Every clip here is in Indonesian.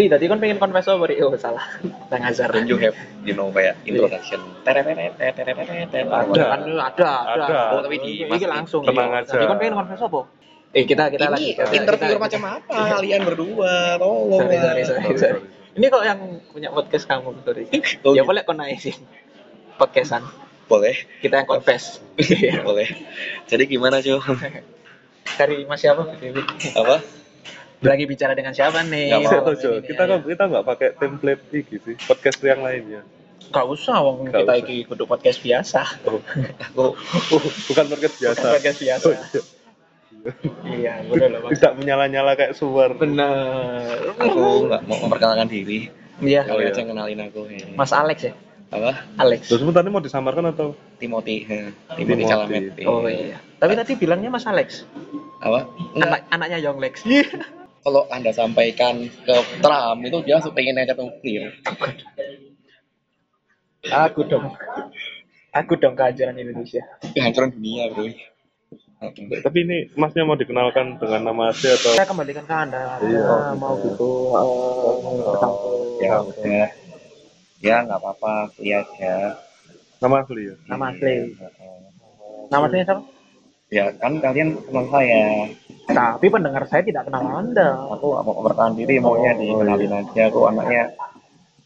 Ri, tadi kan pengen confess Ri? Oh salah. Nang azar. Don't you have, you know, kayak introduction. Ada. Ada, ada. Ada. Oh, tapi di- Ini langsung. Tenang aja. Tadi kan pengen confess apa? Eh kita kita lagi. interview macam apa kalian berdua? Tolong. Sorry, sorry, sorry, sorry. Ini kok yang punya podcast kamu, sorry. Ya boleh kau naikin podcastan. Boleh, Kita yang confess. Iya. boleh. Jadi gimana, Jo? Cari mas siapa? Apa? Lagi bicara dengan siapa nih? Tuh, Jo. Kita kan kita nggak pakai template iki sih, podcast yang lainnya. Gak usah, wong kita usah. iki kudu podcast biasa. Oh, Aku oh, bukan podcast biasa. Bukan podcast biasa. Oh, iya. Iya, bener loh. Tidak menyala-nyala kayak suar. Bener. aku nggak mau memperkenalkan diri. Iya, iya. aja kenalin aku. ya. Mas Alex ya? Apa? Alex. Terus sebentar ini mau disamarkan atau? Timothy. Timothy. Timothy Chalamet. Oh iya. Tapi tadi bilangnya Mas Alex. Apa? Anak anaknya Young Lex. Kalau anda sampaikan ke Trump itu dia langsung pengen aja nuklir. Aku dong. Aku dong kehancuran Indonesia. Kehancuran dunia, bro. Tapi ini masnya mau dikenalkan dengan nama asli atau? Saya kembalikan ke Anda. Iya. Ah, mau gitu. eh, Ya udah. Ya nggak apa-apa, lihat ya. Nama asli ya? Nama asli. Nama saya siapa? Ya kan kalian kenal saya. Tapi pendengar saya tidak kenal Anda. Aku nggak mau mempertahankan diri, maunya dikenalin aja. Aku anaknya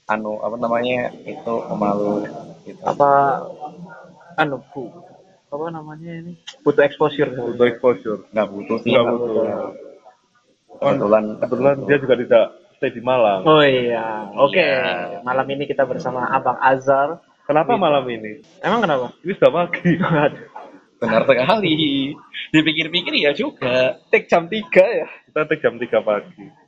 anu apa namanya itu pemalu gitu. Apa anu Bu? Apa namanya ini? Butuh exposure. Untuk exposure. Nggak butuh sih. Nggak butuh. Kebetulan Kebetulan dia juga tidak stay di Malang. Oh iya. Oke. Iya. Malam ini kita bersama Abang Azhar. Kenapa malam ini? Emang kenapa? Ini sudah pagi. benar sekali. Dipikir-pikir ya juga. Take jam 3 ya. Kita take jam 3 pagi.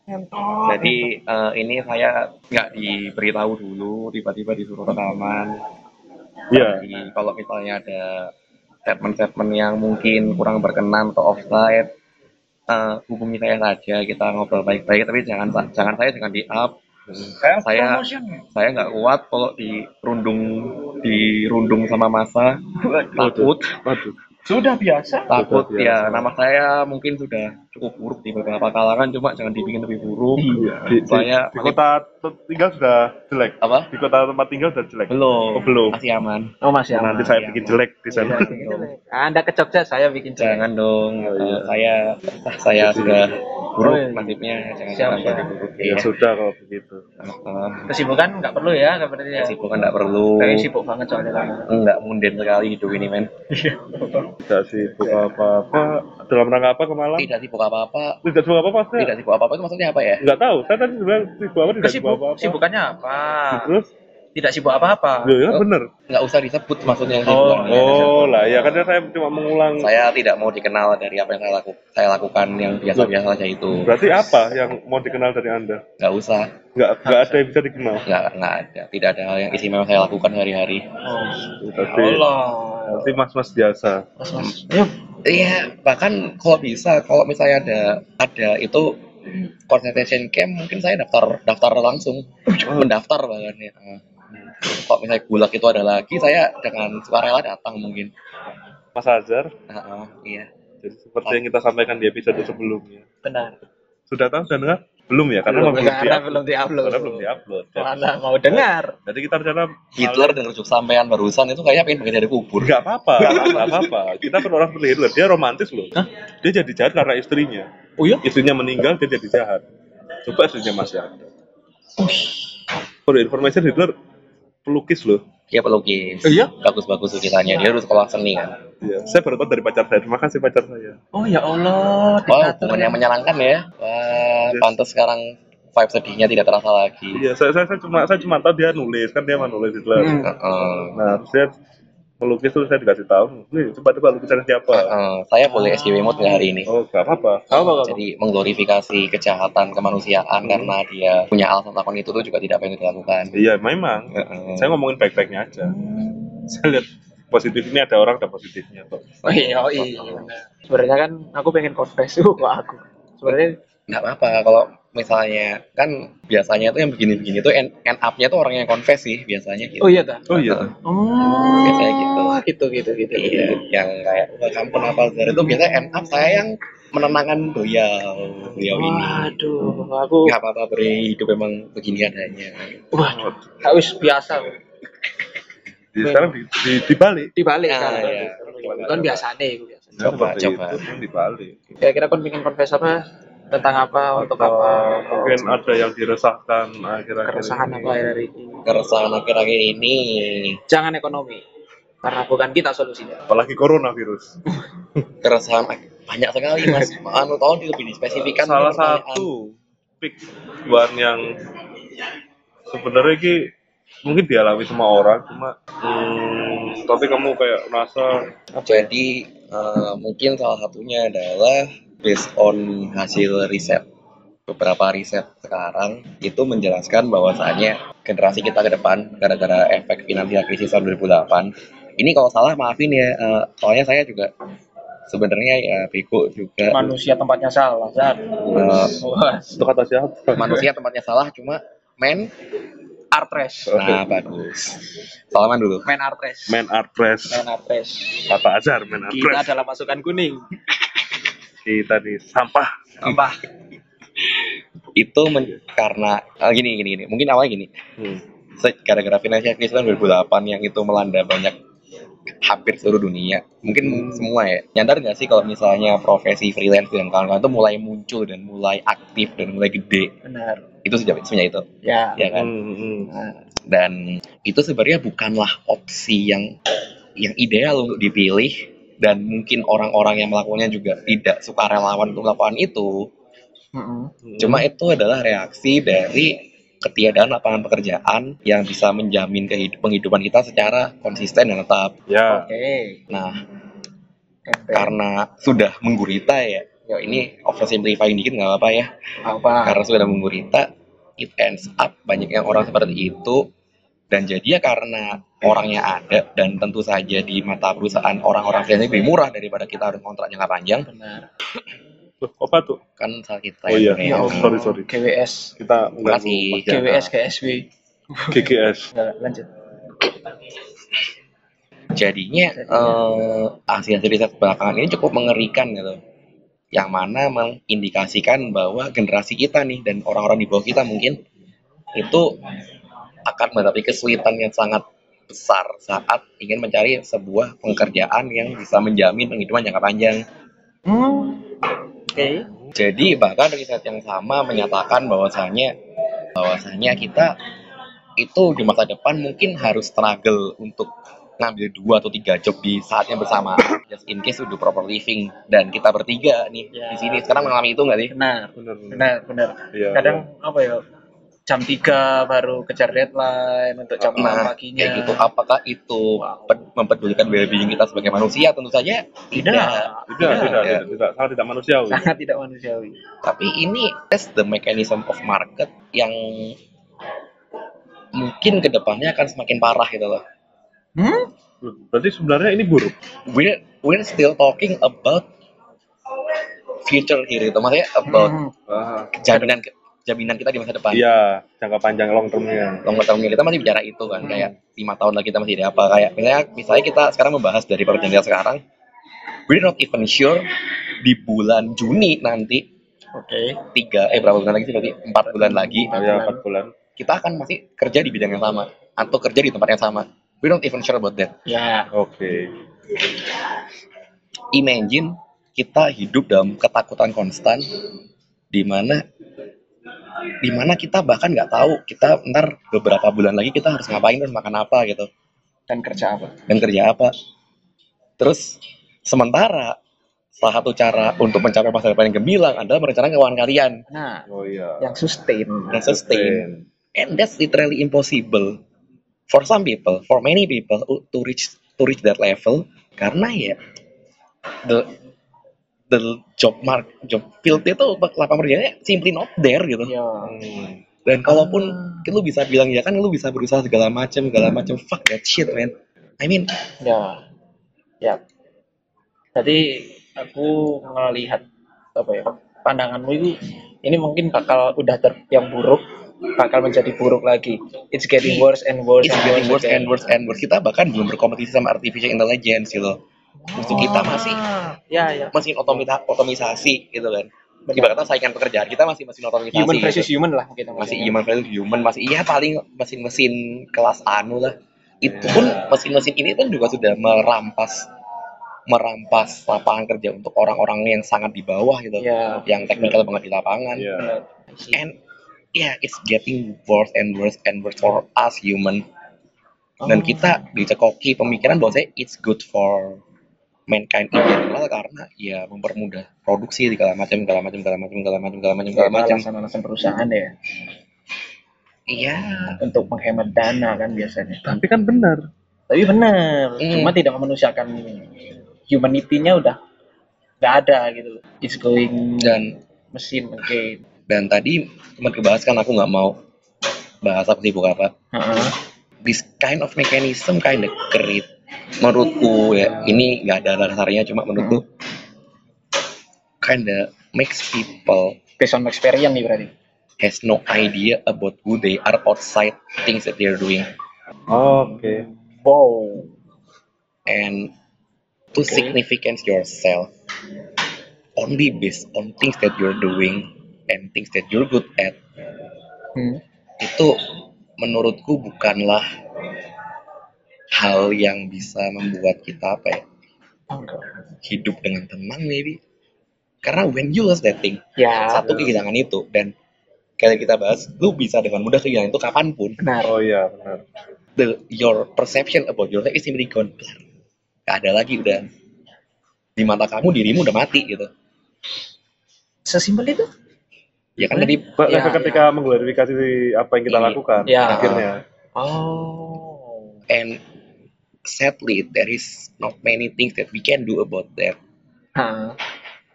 Jadi eh, ini saya nggak diberitahu dulu, tiba-tiba disuruh rekaman. Iya. Jadi kalau misalnya ada statement-statement yang mungkin kurang berkenan atau offside, eh, hubungi saya saja, kita ngobrol baik-baik. Tapi jangan jangan saya jangan di up. Saya saya nggak kuat kalau dirundung dirundung sama masa. Takut, Waduh. Sudah biasa. takut ya. Nama saya mungkin sudah cukup buruk di beberapa kalangan, cuma jangan dibikin lebih buruk. Iya. Di, di, Saya di kota tinggal sudah jelek. apa? Di kota tempat tinggal sudah jelek. Belum. Oh, belum. Masih aman. Oh masih aman. Nanti saya iya, bikin aman. jelek di sana. Anda ke Jogja, saya bikin jelek. Jangan dong. Oh, iya. Eh, saya saya sudah buruk Oh, iya. nasibnya. Jangan Siap, jangan siap. buruk. Ya Iya. sudah kalau begitu. Eh, Kesibukan nggak perlu ya, nggak berarti ya. Kesibukan nggak perlu. Tapi sibuk banget soalnya kan. Enggak munden sekali hidup ini men. Tidak sibuk apa-apa. Dalam rangka apa ke Malang? Tidak sibuk apa-apa. Tidak sibuk apa-apa. Saya Tidak sibuk apa-apa itu maksudnya apa ya? nggak tahu. Saya tadi bilang sibuk apa tidak sibuk apa-apa. sibukannya apa? Terus? Tidak sibuk apa-apa. Ya, ya Oh. bener. Nggak usah disebut maksudnya Oh, kesibukannya. Oh lah ya kan saya cuma mengulang. Saya tidak mau dikenal dari apa yang saya lakukan. Saya lakukan yang biasa-biasa saja itu. Berarti apa yang mau dikenal dari anda? Nggak usah. Nggak nggak ada yang bisa dikenal. Nggak nggak ada. Tidak ada hal yang istimewa saya lakukan sehari-hari. Oh, Berarti Allah. berarti mas-mas biasa. Mas, mas. Yuk. Iya, bahkan kalau bisa, kalau misalnya ada ada itu concentration camp, mungkin saya daftar daftar langsung, mendaftar bahkan ya. Kalau misalnya gulag itu ada lagi, saya dengan sukarela datang mungkin. Mas Azhar. Heeh, iya. Jadi seperti yang kita sampaikan di episode sebelumnya. Benar. Sudah tahu sudah dengar? Belum ya karena Belum, belum, karena belum di-upload. Karena belum diupload. Kalau Anda mau dengar. Jadi kita rencana Hitler dengan ujuk sampean barusan itu kayaknya pengen dari kubur. Gak apa-apa, gak apa-apa. Kita kan orang seperti Hitler, dia romantis loh. Dia jadi jahat karena istrinya. Oh iya? Istrinya meninggal, dia jadi jahat. Coba istrinya masih ada. For information Hitler pelukis loh. Dia pelukis. Iya? Bagus-bagus lukisannya. Dia harus sekolah seni kan. Iya, saya baru tahu dari pacar saya. Terima kasih pacar saya. Oh ya Allah. Wah, diktator hubungan yang menyenangkan ya. Wah, Yes. pantas sekarang vibe sedihnya tidak terasa lagi. Iya, saya, saya, saya cuma saya cuma tahu dia nulis kan dia mah nulis Hitler. Hmm. Heeh. Nah, terus dia melukis terus saya dikasih tahu. Nih, coba coba lukisan siapa? Heeh. saya boleh SJW mode nggak hari ini? Oh, gak apa-apa. Gak apa-apa. Jadi mengglorifikasi kejahatan kemanusiaan karena dia punya alasan melakukan itu tuh juga tidak pengen dilakukan. Iya, memang. Heeh. Saya ngomongin baik-baiknya aja. Saya lihat positif ini ada orang ada positifnya kok. Oh iya, oh iya. Sebenarnya kan aku pengen confess tuh kok aku. Sebenarnya Nggak apa-apa kalau misalnya kan biasanya tuh yang begini-begini tuh end, end up-nya tuh orang yang confess sih biasanya gitu. oh iya dah. Oh iya. Oh, Biasanya gitu. gitu gitu gitu. Iya, yang kayak wah kamu kenapa Zara itu biasanya end up saya yang menenangkan beliau beliau ini Waduh, aku nggak apa-apa beri hidup memang begini adanya waduh, harus biasa. Di, sekarang di, di, dibalik. Dibalik Ah, kan. iya. Kan biasa nih, biasa. Coba, coba. Itu, kan dibalik. Kira-kira kon bikin confess apa? Tentang apa? Untuk apa? Mungkin ada yang diresahkan akhir-akhir Keresahan ini. apa akhir ini? keresahan akhir-akhir ini Jangan ekonomi. Karena bukan kita solusinya. Apalagi coronavirus. keresahan ak- banyak sekali mas anu tolong lebih dispesifikan Salah satu pick buat yang sebenarnya ki mungkin dialami semua orang cuma hmm, tapi kamu kayak merasa jadi eh, mungkin salah satunya adalah based on hasil riset beberapa riset sekarang itu menjelaskan bahwasanya generasi kita ke depan gara-gara efek finansial krisis tahun 2008 ini kalau salah maafin ya eh, soalnya saya juga sebenarnya ya bego juga Manusia tempatnya salah, Zat. Eh, Wah, itu kata siapa manusia tempatnya salah cuma men artres. nah bagus salaman dulu Main artres. man art press Main artres. kata Azhar man art Kita adalah pasukan kuning. Kita nih sampah. Apa? itu men- karena ah, gini gini gini. Mungkin awalnya gini. Hmm. gara-gara finansial krisis tahun 2008 yang itu melanda banyak hampir seluruh dunia. Mungkin semua ya. Nyadar nggak sih kalau misalnya profesi freelance dan kawan-kawan itu mulai muncul dan mulai aktif dan mulai gede? Benar. itu sejak itu. Ya. ya kan? Hmm, hmm. Nah, dan itu sebenarnya bukanlah opsi yang yang ideal untuk dipilih dan mungkin orang-orang yang melakukannya juga tidak suka relawan untuk melakukan itu mm-mm. Cuma itu adalah reaksi dari ketiadaan lapangan pekerjaan yang bisa menjamin kehidup penghidupan kita secara konsisten dan tetap. ya Oke. Nah, Campaign. karena sudah menggurita ya, ya ini oversimplifying dikit nggak apa-apa ya. apa? Karena sudah menggurita, it ends up banyak yang orang seperti itu dan jadi ya karena orangnya ada dan tentu saja di mata perusahaan orang-orang freelance lebih murah daripada kita harus kontrak jangka panjang Benar. Loh, apa tuh kan salah kita oh ya, iya Ya oh, sorry sorry GWS. kita enggak Makasih. GWS GSW. GGS Nggak, lanjut. jadinya eh, hasil-hasil riset belakangan ini cukup mengerikan gitu yang mana mengindikasikan bahwa generasi kita nih dan orang-orang di bawah kita mungkin itu akan menghadapi kesulitan yang sangat besar saat ingin mencari sebuah pekerjaan yang bisa menjamin penghidupan jangka panjang. Hmm. Oke. Jadi bahkan riset yang sama menyatakan bahwasanya bahwasanya kita itu di masa depan mungkin harus struggle untuk ngambil dua atau tiga job di saat yang bersamaan just in case do proper living dan kita bertiga nih Ya. di sini sekarang mengalami itu nggak sih? Benar. benar Benar, benar. Iya, Kadang apa ya? Jam 3 baru kejar deadline untuk jam 6 Nah, paginya. kayak gitu. Apakah itu mempedulikan well-being kita sebagai manusia? Tentu saja Tidak. tidak. tidak tidak Ya. tidak, tidak sangat tidak manusiawi Sangat tidak manusiawi. Tapi ini that's the mechanism of market yang mungkin ke depannya akan semakin parah gitu loh. Hmm? berarti sebenarnya ini buruk we're we're still talking about future here itu maksudnya about Hmm. ah, jaminan jaminan kita di masa depan. Iya jangka panjang long termnya. Long termnya kita masih bicara itu kan kayak lima tahun lagi kita masih ada apa kayak misalnya misalnya kita sekarang membahas dari perjanjian sekarang we're not even sure di bulan Juni nanti Oke. tiga eh berapa bulan lagi sih berarti empat bulan lagi ya empat bulan. kita akan masih kerja di bidang yang sama atau kerja di tempat yang sama. We not even sure about that. Ya. oke. Imagine kita hidup dalam ketakutan konstan di mana di mana kita bahkan nggak tahu kita ntar beberapa bulan lagi kita harus ngapain terus makan apa gitu. Dan kerja apa? dan kerja apa. Terus sementara salah satu cara untuk mencapai masa depan yang gemilang adalah merencanakan keuangan kalian. Nah, oh iya. yang sustain. dan sustain. And that's literally impossible for some people for many people to reach to reach that level. Karena ya the the job mark job field itu lapangan kerjanya simply not there gitu Ya. Hmm. dan kalaupun kan lu bisa bilang ya kan lu bisa berusaha segala macam segala macam fuck that shit man I mean Ya. Ya. Tadi aku melihat apa ya? Pandanganmu itu ini mungkin bakal udah ter yang buruk bakal menjadi buruk lagi. It's getting worse and worse. it's and getting worse again. and worse and worse kita bahkan belum berkompetisi sama artificial intelligence gitu musuh kita masih ya ya mesin otomita otomisasi gitu kan Benar. ibaratnya saingan pekerjaan kita masih mesin otomisasi human gitu. versus human lah gitu masih human versus human masih iya paling mesin-mesin kelas anu lah itu pun mesin-mesin ini pun juga sudah merampas merampas lapangan kerja untuk orang-orang yang sangat di bawah gitu ya yang teknikal banget di lapangan Iya. benar. and yeah it's getting worse and worse and worse for us human dan Oh. kita dicekoki pemikiran bahwa it's good for mankind in general karena ya mempermudah produksi segala macam segala macam segala macam segala macam segala macam segala macam. Alasan-alasan perusahaan ya. Iya. Untuk menghemat dana kan biasanya. Tapi kan benar. tapi benar. Hmm. cuma tidak memanusiakan humanity-nya udah nggak ada gitu. Loh it's going dan mesin again. dan tadi cuma kebahas kan aku nggak mau bahas apa sih bukan apa Heeh. this kind of mechanism kind of great menurutku ya ini nggak ada dasarnya cuma menurutku kind of makes people based on experience nih berarti has no idea about who they are outside things that they're doing Oke. wow and to Okay. significance yourself only based on things that you're doing and things that you're good at hmm. itu menurutku bukanlah hal yang bisa membuat kita apa ya hidup dengan tenang maybe karena when you lost that thing ya satu kehilangan itu dan kayak kita bahas lu bisa dengan mudah kehilangan itu kapan pun benar Oh iya, benar. the your perception about your life is simply gone Blar. Gak ada lagi udah di mata kamu dirimu udah mati gitu sesimpel itu ya kan tadi Pak, Ya, ketika mengglorifikasi apa yang kita Iya. lakukan, Ya. akhirnya. oh and sadly there is not many things that we can do about that Hah.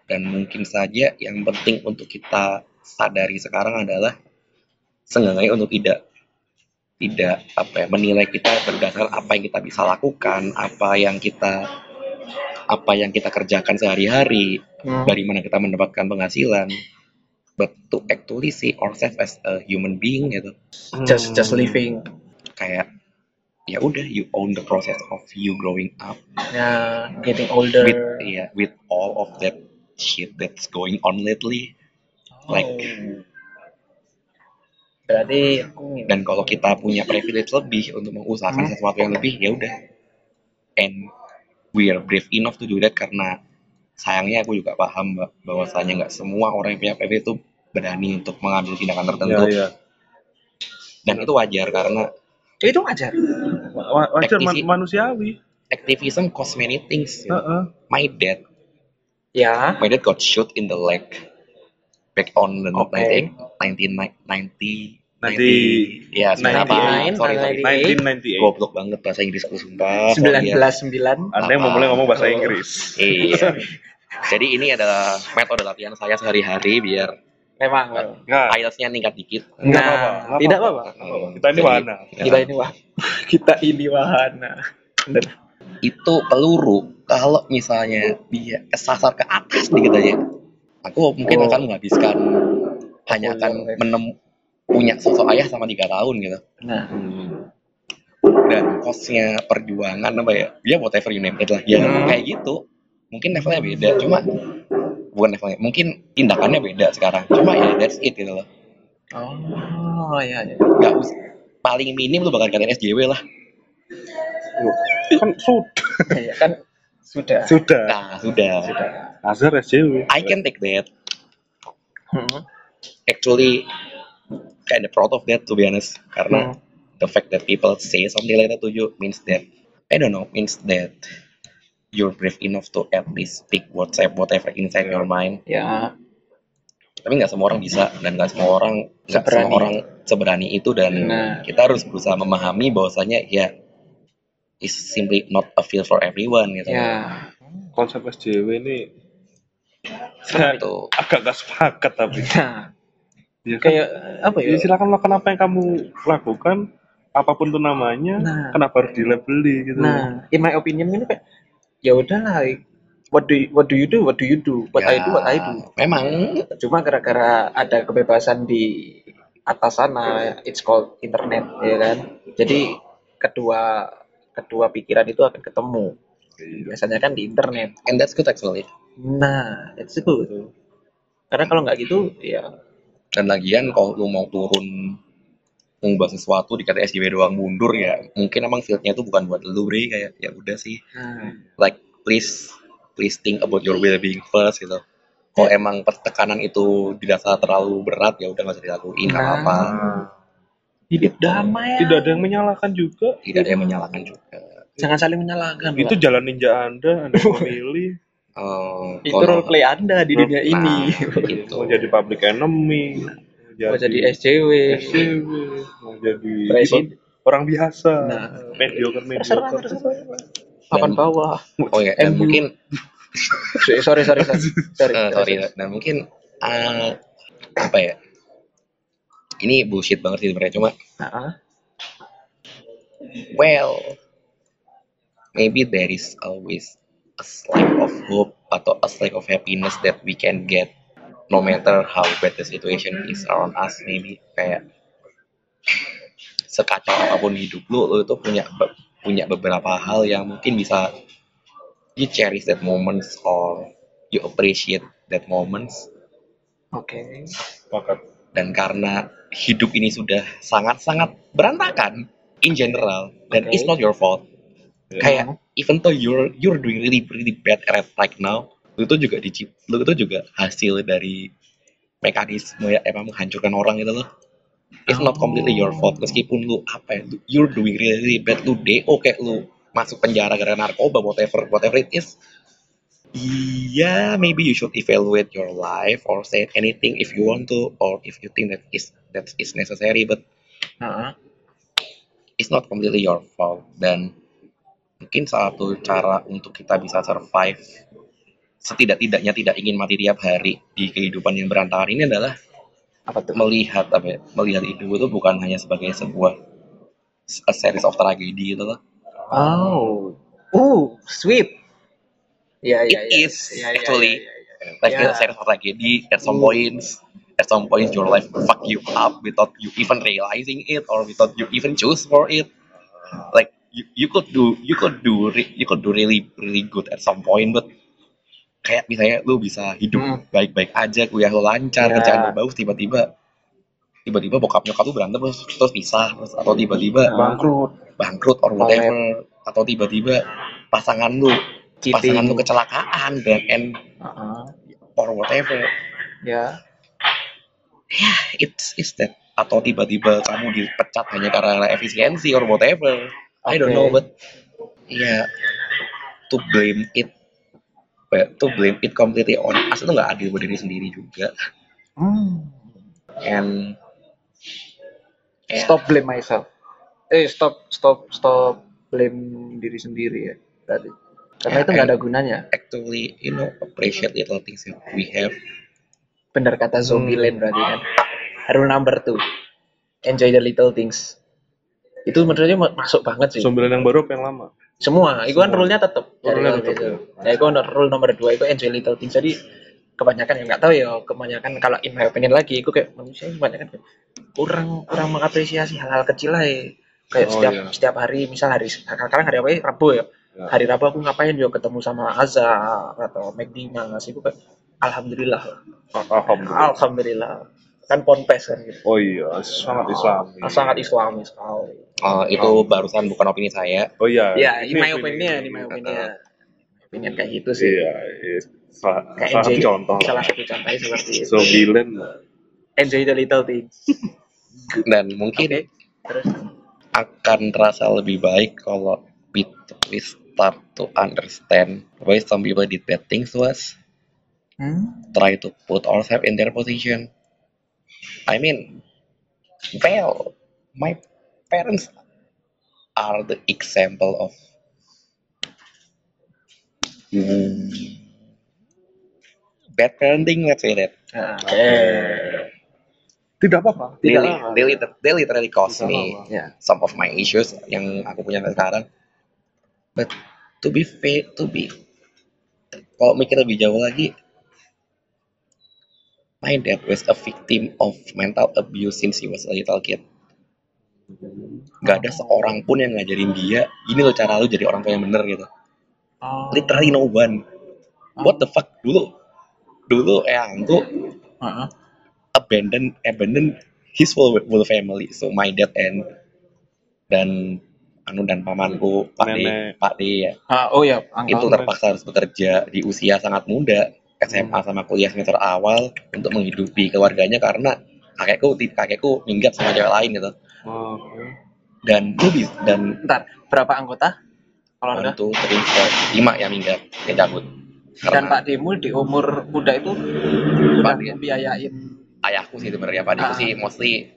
dan mungkin saja yang penting untuk kita sadari sekarang adalah seenggaknya untuk tidak tidak apa ya menilai kita berdasarkan apa yang kita bisa lakukan apa yang kita apa yang kita kerjakan sehari-hari Hmm. dari mana kita mendapatkan penghasilan but to actually see ourselves as a human being gitu just just living kayak ya udah you own the process of you growing up. Ya getting older. With yeah with all of that shit that's going on lately. Like Oh. berarti aku dan kalau kita punya privilege lebih untuk mengusahakan Hmm. sesuatu yang lebih ya udah. And we are brave enough to do that karena sayangnya aku juga paham bahwasanya nggak semua orang yang punya privilege itu berani untuk mengambil tindakan tertentu. Iya, iya. dan itu wajar karena itu wajar. Wa- Wajar man- Aktivis- manusiawi. activism cost many things Heeh. my dad ya my dad got shot in the leg back on the Okay. 19 90 Nanti- 90 ya 98 sorry sorry 98. 1998. goblok banget bahasa Inggrisku sumpah sorry sembilan ya. belas sembilan Anda yang mau mulai ngomong bahasa Inggris. Iya. Jadi ini adalah metode latihan saya sehari-hari biar memang Enggak. IELTS-nya meningkat dikit. Nggak nah apa-apa, tidak apa-apa. Kita ini wahana. kita ini wah kita ini wahana Bener. Itu peluru kalau misalnya dia kesasar ke atas dikit aja. Aku mungkin Oh. akan menghabiskan hanya akan menem punya sosok ayah sama tiga tahun gitu. nah Hmm. Dan costnya perjuangan apa ya? Ya whatever you name it lah. Ya Hmm. kayak gitu. Mungkin levelnya beda. Cuma bukan levelnya. Mungkin tindakannya beda sekarang. Cuma ya that's it gitu loh. oh ya ya nggak usah paling minim lu bakal dikatain SJW lah Loh, Kan sudah. ya kan sudah Sudah. nah sudah Azhar SJW. I can take that Hmm. actually kind of proud of that to be honest karena Hmm. the fact that people say something like that to you means that I don't know means that you're brave enough to at least speak whatever whatever inside Yeah. your mind ya tapi nggak semua orang bisa dan nggak semua orang nggak Seberani. semua orang seberani itu dan Nah. kita harus berusaha memahami bahwasanya ya is simply not a feel for everyone gitu ya Konsep SJW ini saya Gitu. agak gak sepakat tapi. nah Ya kan? kayak apa ya Ya, silakan lakukan apa yang kamu lakukan, apa pun itu namanya, Nah. kenapa harus dilabeli gitu. Nah, in my opinion ini kayak ya udahlah. What do you, what do you do? What do you do? What I do? What I do. Ya, Memang Cuma gara-gara ada kebebasan di atas sana, it's called internet, ya kan. Jadi kedua kedua pikiran itu akan ketemu. Iya. Biasanya kan di internet. and that's good actually Nah, it's good. Karena kalau nggak gitu, ya dan lagian kalau lu mau turun mengubah sesuatu dikata SJW doang mundur ya mungkin emang fieldnya itu bukan buat lu bre kayak ya udah sih nah, like please please think about your well-being first gitu kalau emang tekanan itu dirasa terlalu berat ya udah nggak usah dilakuin nggak Nah. apa Nah, hidup damai ya. tidak ada yang menyalahkan juga. tidak ada yang menyalahkan juga Jangan saling menyalahkan. Itu Pak. jalan ninja Anda, Anda memilih Eh, itu role play Anda di dunia Nah, ini. gitu. mau jadi public enemy, Mau jadi SJW. SJW, mau jadi Presiden. orang biasa, Nah. mediocre Terserah, mediocre. terserah. Papan bawah. oh ya dan MU. mungkin Sorry, sorry, sorry. Sorry, eh, sorry dan mungkin eh, apa ya ini bullshit banget sih sebenarnya cuma Nah, well maybe there is always a slight of hope atau a slight of happiness that we can get no matter how bad the situation is around us maybe kayak sekacau apa pun hidup lu lu itu punya be- punya beberapa hal yang mungkin bisa you cherish that moments or you appreciate that moments Oke. Sepakat. dan karena hidup ini sudah sangat-sangat berantakan in general dan Oke. it's not your fault Ya. kayak even though you're you're doing really really bad at right now itu juga dicip lu itu juga hasil dari mekanisme ya emang menghancurkan orang gitu loh. It's not completely your fault meskipun lu apa ya lu- you're doing really, really bad lu DO kayak lu masuk penjara gara-gara narkoba whatever whatever it is. Yeah maybe you should evaluate your life or say anything if you want to or if you think that is that is necessary but Nah, it's not completely your fault. Dan mungkin satu cara untuk kita bisa survive setidak-tidaknya tidak ingin mati tiap hari di kehidupan yang berantakan ini adalah apa tuh? melihat apa ya, melihat hidup itu bukan hanya sebagai sebuah a series of tragedi gitu loh Oh. Uh, sweet. Ya, ya, It ya. is, Ya, ya, actually. ya, ya, ya. like Yeah. a series of tragedy at some Mm. points at some points your life fuck you up without you even realizing it or without you even choose for it like you, you could do you could do you could do really really good at some point but kayak misalnya lu bisa hidup Hmm. baik-baik aja kuliah lu lancar Ya. kerjaan lu bagus tiba-tiba tiba-tiba bokap nyokap lu berantem terus, terus pisah terus, atau tiba-tiba Nah. Bangkrut. bangkrut or whatever atau tiba-tiba pasangan lu Cheating. pasangan lu kecelakaan dan and Uh-uh. or whatever Ya. it's it's that atau tiba-tiba kamu dipecat hanya karena efisiensi or whatever I don't know but yeah to blame it well, to blame it completely on us itu nggak adil buat diri sendiri juga Hmm. and yeah, Stop blame myself. Eh, stop, stop, stop blame diri sendiri ya. Tadi. Karena Ya, itu nggak and- ada gunanya. actually you know appreciate little things that we have Benar kata zombie Hmm. land berarti kan. Rule number two. Enjoy the little things. Itu menurutnya ma- masuk banget sih. Sembilan yang baru apa yang lama? Semua. Itu kan rule-nya tetap. Rule-nya tetap, gitu. ya. Itu rule nomor dua itu enjoy little things. Jadi kebanyakan yang nggak tahu ya kebanyakan kalau in my opinion lagi itu kayak manusia kebanyakan kurang kurang mengapresiasi hal-hal kecil lah ya. kayak Oh, setiap iya. setiap hari misal hari sekarang hari apa ya Rabu ya Ya. hari Rabu aku ngapain yo ketemu sama Azza atau McD Mas itu kayak alhamdulillah Alhamdulillah. alhamdulillah kan ponpes kan gitu Oh iya, sangat islami. sangat islami sekali uh, itu barusan bukan opini saya Oh iya. ya ini in my opini. opinion in my opinion opinion kayak gitu sih Iya, iya. Salah, kayak salah satu contoh. salah satu contohnya seperti itu Sembilan. enjoy the little things dan mungkin oke terus akan terasa lebih baik kalau we, we start to understand why some people did bad things to us hmm? try to put ourselves in their position. I mean, well, my parents are the example of hmm, bad parenting, let's say that. Nah, Tidak apa-apa. Tidak They, li- apa-apa. they, liter- they literally caused me ya some of my issues yang aku punya sekarang. But to be fair, to be kalau mikir lebih jauh lagi, my dad was a victim of mental abuse since he was a little kid. Gak ada seorang pun yang ngajarin dia, gini loh cara lu jadi orang tua yang bener gitu. Oh. literally no one what the fuck dulu dulu eyangku Heeh. abandon abandon his whole, whole family so my dad and dan anu dan pamanku Pak D. Pak D ya Ah, oh ya, itu terpaksa harus bekerja di usia sangat muda SMA sama kuliah semester awal untuk menghidupi keluarganya karena kakekku kakekku minggat sama cewek lain gitu Oke. dan lu bis- dan Bentar, berapa anggota? Kalau three four lima yang minggat yang cabut Dan Pak Demu di umur muda itu Pak Demu. membiayain. ayahku sih sebenarnya Pak Diko Ah. sih mostly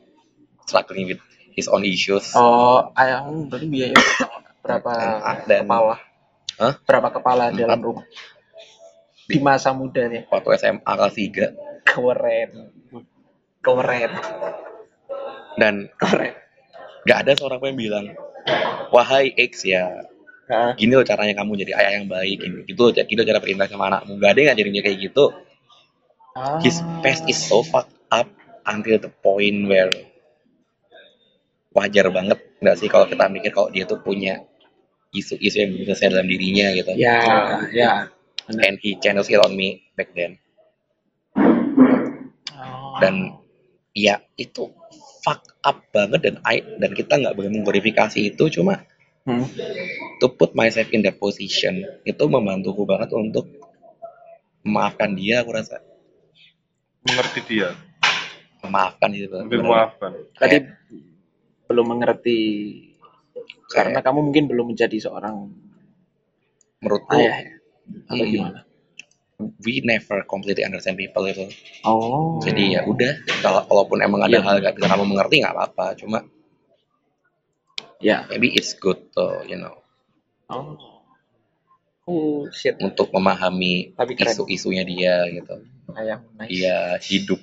struggling with his own issues Oh, ayahmu berarti biaya berapa Dan- dan- kepala? Hah? Berapa kepala Empat. dalam rumah? Di masa mudanya. waktu SMA kelas 3 Keren. Keren. dan Keren. gak ada seorang pun yang bilang wahai X ya Nah, gini loh caranya kamu jadi ayah yang baik gini gitu loh gitu cara perintah sama anakmu gak ada yang ngajarin dia kayak gitu ah. his past is so fucked up until the point where wajar banget nggak sih kalau kita mikir kalau dia tuh punya isu-isu yang belum selesai dalam dirinya gitu Ya, ya. And he channels it on me back then Oh. dan ya itu fuck up banget dan I, dan kita nggak boleh mengglorifikasi itu cuma Hmm. to put myself in that position itu membantuku banget untuk memaafkan dia aku rasa Mengerti dia. memaafkan gitu Mungkin maafkan. Tadi belum mengerti karena Kayak- kamu mungkin belum menjadi seorang menurutku ayah ya? Atau Hmm. gimana? we never completely understand people itu Oh. jadi ya udah kalau kalaupun emang ada Iya. hal gak bisa kamu mengerti nggak apa-apa cuma ya. maybe it's good to you know Oh. Oh, shit. untuk memahami isu-isunya dia gitu Ayah nice. dia hidup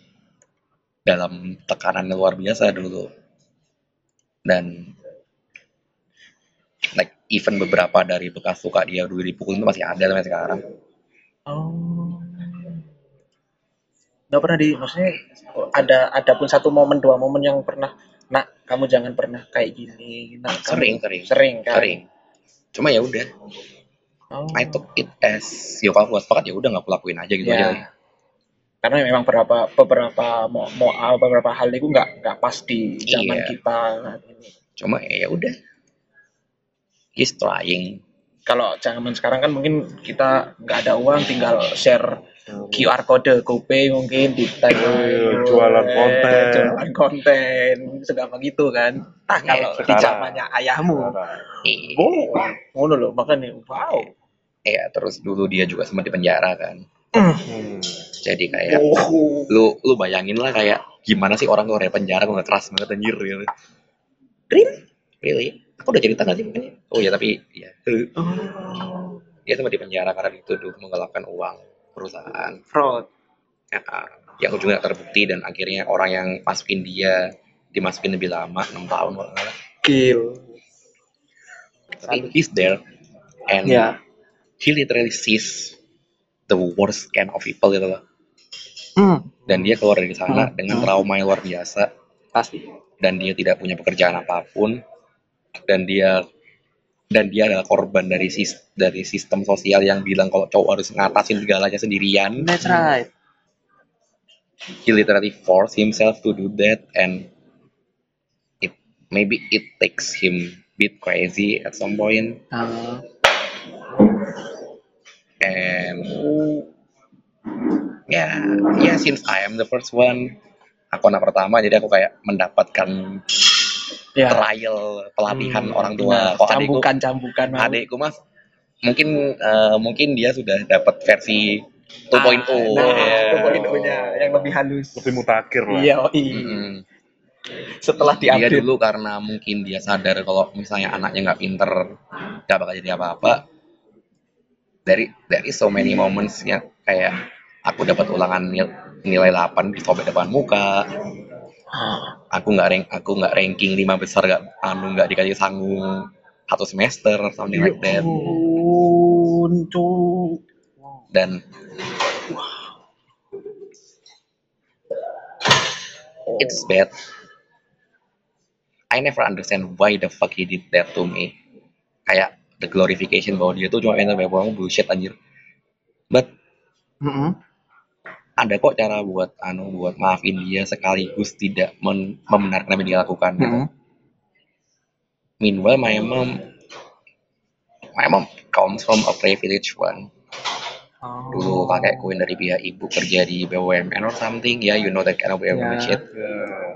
dalam tekanan luar biasa dulu dan even beberapa dari bekas suka dia dulu dipukul itu masih ada sampai sekarang Oh. Nggak pernah di, maksudnya ada ada pun satu momen dua momen yang pernah, nak kamu jangan pernah kayak gini, nak sering kamu- sering sering kan? sering cuma ya udah Oh. I took it as yo kalau aku sepakat ya udah nggak aku lakuin aja gitu Ya. aja Karena memang beberapa beberapa mau, mau beberapa hal itu nggak nggak pas di zaman Iya. kita ini. cuma ya udah he's trying Kalau zaman sekarang kan mungkin kita nggak ada uang, tinggal share QR code GoPay mungkin di tag Iya, jualan konten. jualan konten, segampang gitu kan. Nah kalau di zamannya ayahmu, Iya. wow, ngono loh makanya wow. ya terus dulu dia juga sempat di penjara kan Hmm. jadi kayak Oh. lu lu bayangin lah kayak gimana sih orang dari penjara kok nggak keras banget anjir gitu Really? really aku udah cerita nggak sih makanya oh ya tapi ya Oh. dia sempat di penjara karena dituduh menggelapkan uang perusahaan Fraud. ya, yang ujungnya terbukti dan akhirnya orang yang masukin dia dimasukin lebih lama 6 tahun kalau nggak Kill. tapi he's there and Ya. he literally sees the worst kind of people gitu loh Hmm. dan dia keluar dari sana Hmm. dengan trauma yang luar biasa Pasti. dan dia tidak punya pekerjaan apa pun dan dia dan dia adalah korban dari sis, dari sistem sosial yang bilang kalau cowok harus ngatasin segalanya sendirian That's right. he literally forced himself to do that and it maybe it takes him bit crazy at some point Ah. and ya ya since I am the first one aku anak pertama jadi aku kayak mendapatkan ya. trial pelatihan Hmm, orang tua benar. kok adikku cambukan cambukan mau. adikku mas mungkin eh, mungkin dia sudah dapat versi 2.0 Nah, ya. 2.0-nya yang lebih halus. Lebih mutakhir lah. Iya, iya. Mm-mm. Setelah dia diupdate. dulu karena mungkin dia sadar kalau misalnya anaknya nggak pinter nggak bakal jadi apa-apa dari dari so many moments ya kayak aku dapat ulangan nil- nilai 8 disobek depan muka Ah. Aku nggak rank aku nggak ranking lima besar nggak anu nggak dikasih sanggung satu semester something like that. Untuk dan it's bad. I never understand why the fuck he did that to me. Kayak the glorification bahwa dia tuh cuma pengen banyak bullshit anjir. But Mm-mm. Ada kok cara buat anu buat maafin dia sekaligus tidak men- membenarkan apa yang dia lakukan gitu. Mm-mm. Meanwhile, my mom, my mom comes from a privileged one. Oh. Dulu kakekku yang dari pihak ibu kerja di BUMN or something, ya you know that kind of BUMN Ya. shit.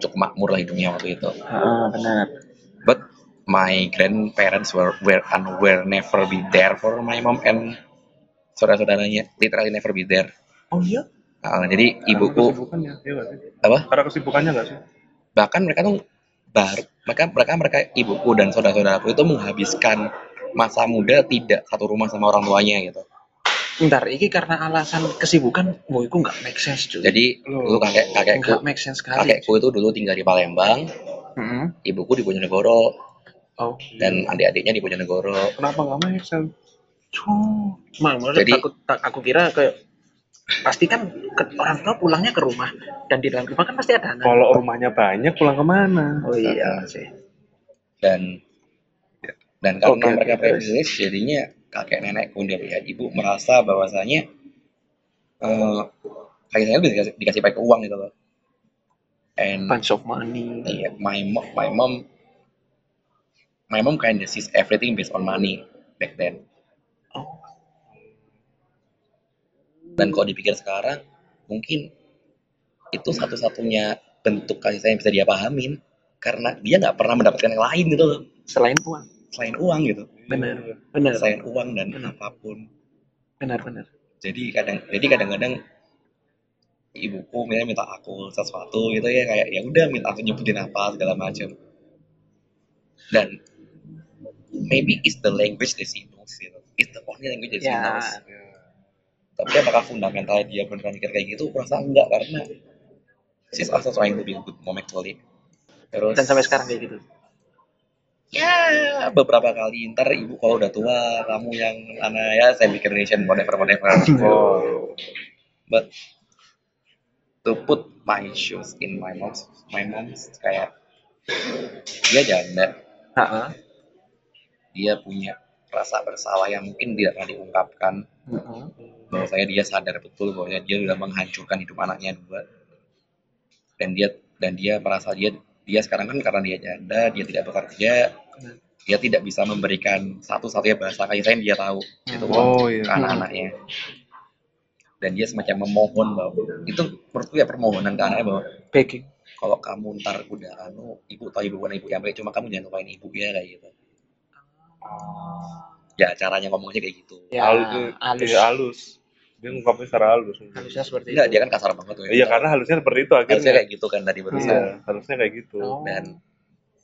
Cukup makmur lah hidupnya waktu itu. Ah, benar. But my grandparents were were and were never be there for my mom and saudara-saudaranya, literally never be there. Oh iya? Nah, jadi ibuku kesibukannya iya sih apa? karena kesibukannya nggak sih bahkan mereka tuh baru mereka mereka mereka ibuku dan saudara-saudaraku itu menghabiskan masa muda tidak satu rumah sama orang tuanya gitu Bentar, ini karena alasan kesibukan, boy, itu nggak make sense cuy. jadi dulu kakek kakekku make sense sekali. kakekku itu dulu tinggal di Palembang Mm-mm. ibuku di Bojonegoro Oh. dan adik-adiknya di Bojonegoro kenapa nggak make sense. Mang, Jadi- aku, tak- aku kira kayak pasti kan ke- orang tua pulangnya ke rumah dan di dalam rumah kan pasti ada anak. kalau rumahnya banyak pulang ke mana Oh iya sih. dan dan karena Oke, oke, mereka privilege jadinya kakek nenekku dan pihak ibu merasa bahwasanya eh kakek saya dikasih, dikasih pakai uang gitu loh and Bunch of money. Iya, my mom, my mom, my mom kind of sees everything based on money back then. Oh. Dan kalau dipikir sekarang, mungkin itu satu-satunya bentuk kasih sayang yang bisa dia pahamin karena dia nggak pernah mendapatkan yang lain gitu loh Selain uang. selain uang gitu Benar. Benar. selain uang dan Benar. apa pun Benar benar. jadi kadang jadi kadang-kadang ibuku minta minta aku sesuatu gitu ya kayak ya udah minta aku nyebutin apa segala macam dan maybe it's the language that she knows gitu it's the only language that she Ya. knows tapi apakah fundamentalnya dia beneran mikir kayak gitu? Aku rasa enggak karena she's also trying to be a good mom actually. Terus Dan sampai sekarang kayak gitu. ya beberapa kali. Ntar ibu kalau udah tua kamu yang anak ya saya mikir nation whatever whatever. Oh but to put my shoes in my mom's my mom's kayak dia janda. Heeh. dia punya rasa bersalah yang mungkin tidak pernah diungkapkan. Heeh. Bahwa saya dia sadar betul bahwa dia sudah menghancurkan hidup anaknya dua. Dan dia dan dia merasa dia dia sekarang kan karena dia janda dia tidak bekerja dia tidak bisa memberikan satu-satunya bahasa kasih sayang dia tahu. Itu Oh, iya. ke anak-anaknya. Dan dia semacam memohon bahwa itu menurutku ya permohonan ke anaknya bahwa Begging. kalau kamu ntar udah anu ibu tahu ibu bukan ibu yang baik cuma kamu jangan lupain ibu ya kayak gitu. Ya caranya ngomongnya kayak gitu. Ya, halus halus. iya, halus dia ngungkapnya secara halus Halusnya seperti enggak itu. dia kan kasar banget tuh ya. iya karena halusnya seperti itu harusnya akhirnya kayak gitu kan tadi barusan iya harusnya kayak gitu Oh. dan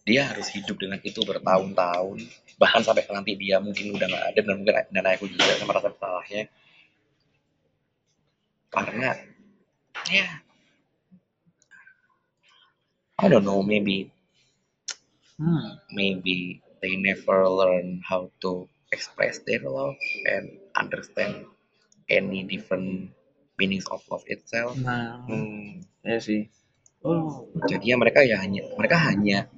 dia harus hidup dengan itu bertahun-tahun bahkan sampai nanti dia mungkin udah nggak ada dan mungkin dan aku juga sama rasa bersalahnya karena ya I don't know maybe Hmm. maybe they never learn how to express their love and understand any different meanings of love itself Nah, hmm. ya sih. Oh. jadinya mereka ya hanya mereka hanya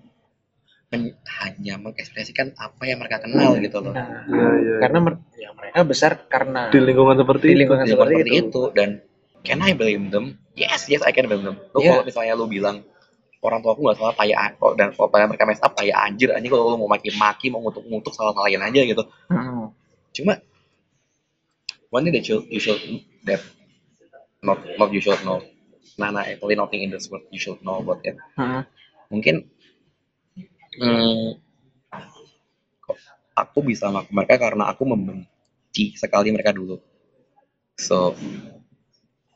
men- hanya mengekspresikan apa yang mereka kenal gitu loh Nah, Iya, iya. karena mer- ya mereka besar karena di lingkungan seperti di itu lingkungan Jadi seperti, seperti itu. itu dan can I blame them yes yes I can blame them lu Iya. kalau misalnya lu bilang orang tua aku nggak salah an- kok- dan kalau mereka mess up kayak anjir anjing kalau lu mau maki-maki mau ngutuk-ngutuk salah salahin aja gitu Hmm. cuma one thing that you, you should that not not you should know. Nana actually nothing in this world you should know about it. Hmm. mungkin hmm, kok aku bisa melakukan mereka karena aku membenci sekali mereka dulu. So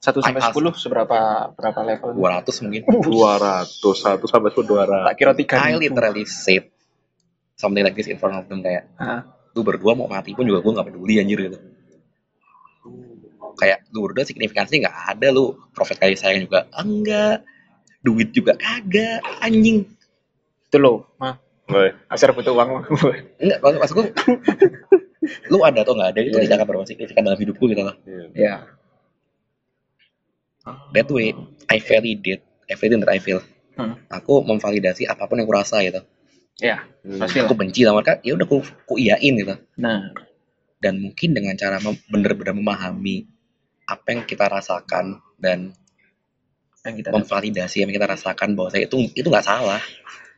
Satu sampai sepuluh seberapa berapa level? 200 mungkin. 200 satu sampai sepuluh dua Tak kira tiga I literally said something like this in front of them kayak Ah. lu berdua mau mati pun juga gue nggak peduli anjir gitu kayak lu berdua signifikansi nggak ada lu profit kasih sayang juga enggak duit juga kagak anjing Itu loh, mah. Asar butuh uang. enggak maksud maksudku lu ada atau nggak ada itu Iya. tidak akan signifikan dalam hidupku gitu loh ya. that way I validate everything that I feel Hmm. aku memvalidasi apa pun yang kurasa gitu Ya, Hmm. pasti aku benci sama mereka ya udah aku aku iyain gitu Nah, dan mungkin dengan cara bener-bener memahami apa yang kita rasakan dan yang kita memvalidasi yang kita rasakan bahwa saya itu itu nggak salah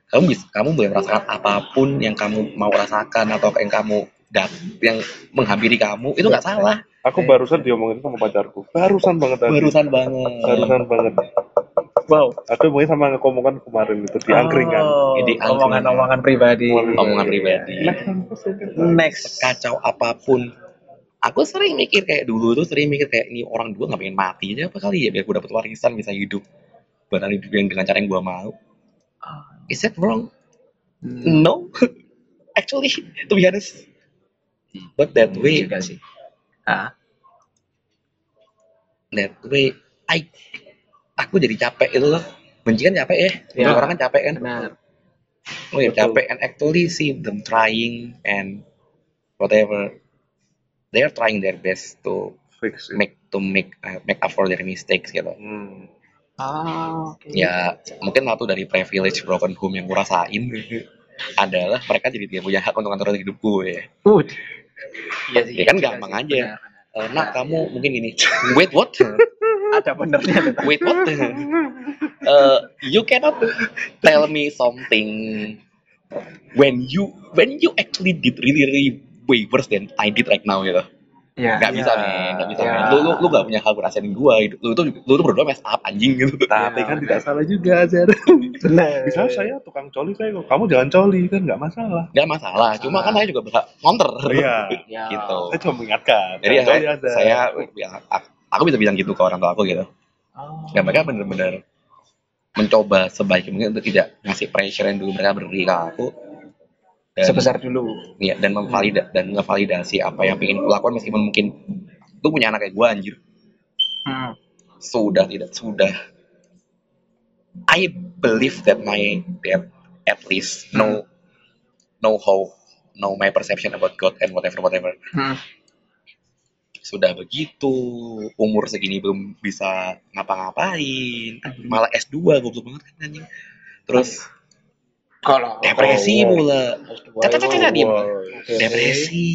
kamu bisa kamu boleh merasakan apa pun yang kamu mau rasakan atau yang kamu dat yang menghampiri kamu itu nggak salah Aku barusan diomongin sama pacarku. Barusan banget tadi. barusan banget Barusan banget. Wow. Aku omongin sama ngekomongan kemarin itu di angkringan. Jadi Oh, omongan-omongan pribadi. omongan pribadi Next. kacau apa pun aku sering mikir kayak dulu tuh sering mikir kayak ini orang dua nggak pengen mati aja apa kali ya biar gue dapet warisan bisa hidup. Bukan hidup yang dengan cara yang gue mau. Is that wrong? Hmm. no. Actually to be honest. But that way juga sih. Ah, that way I aku jadi capek itu loh. Benci kan capek ya? Ya. orang kan capek kan? Benar. oh ya capek. And actually see them trying and whatever they are trying their best to Fix it. make to make uh, make up for their mistakes gitu Hmm. Ah, oke. ya mungkin satu dari privilege broken home yang gue rasain adalah mereka jadi tidak punya hak untuk ngatur hidup gue Uh. Iya sih. Ya kan iya gampang sih, aja. benar. Eh, nak kamu mungkin gini wait what Ada benernya. wait what Eh, you cannot tell me something when you when you actually did really really way worse than I did right now gitu Iya. nggak bisa Ya, nih nggak bisa ya. men. lu lu lu nggak punya hak ngerasain gua gitu. lu tuh lu tuh berdua mess up anjing gitu Tapi Ya, kan tidak salah juga, Zer. Benar. Bisa saya tukang coli saya kok. Kamu jangan coli kan nggak masalah. nggak masalah cuma kan saya juga berhak counter Iya. Ya. gitu Saya cuma mengingatkan. jadi ya, saya, saya ya, aku bisa bilang gitu ke orang tua aku gitu Oh. dan mereka bener-bener mencoba sebaik mungkin untuk tidak ngasih pressure yang dulu mereka beri ke aku dan, Sebesar dulu. ya, dan memvalida dan ngevalidasi apa yang pengen aku lakukan meskipun mungkin lu punya anak kayak gue anjir. Hmm. sudah tidak sudah. I believe that my dad at least know know how know my perception about God and whatever whatever. Hmm. sudah begitu umur segini belum bisa ngapa-ngapain. Malah S2 goblok banget kan anjing. Terus Kalau depresi wow. pula Caca, caca, caca, diem. Depresi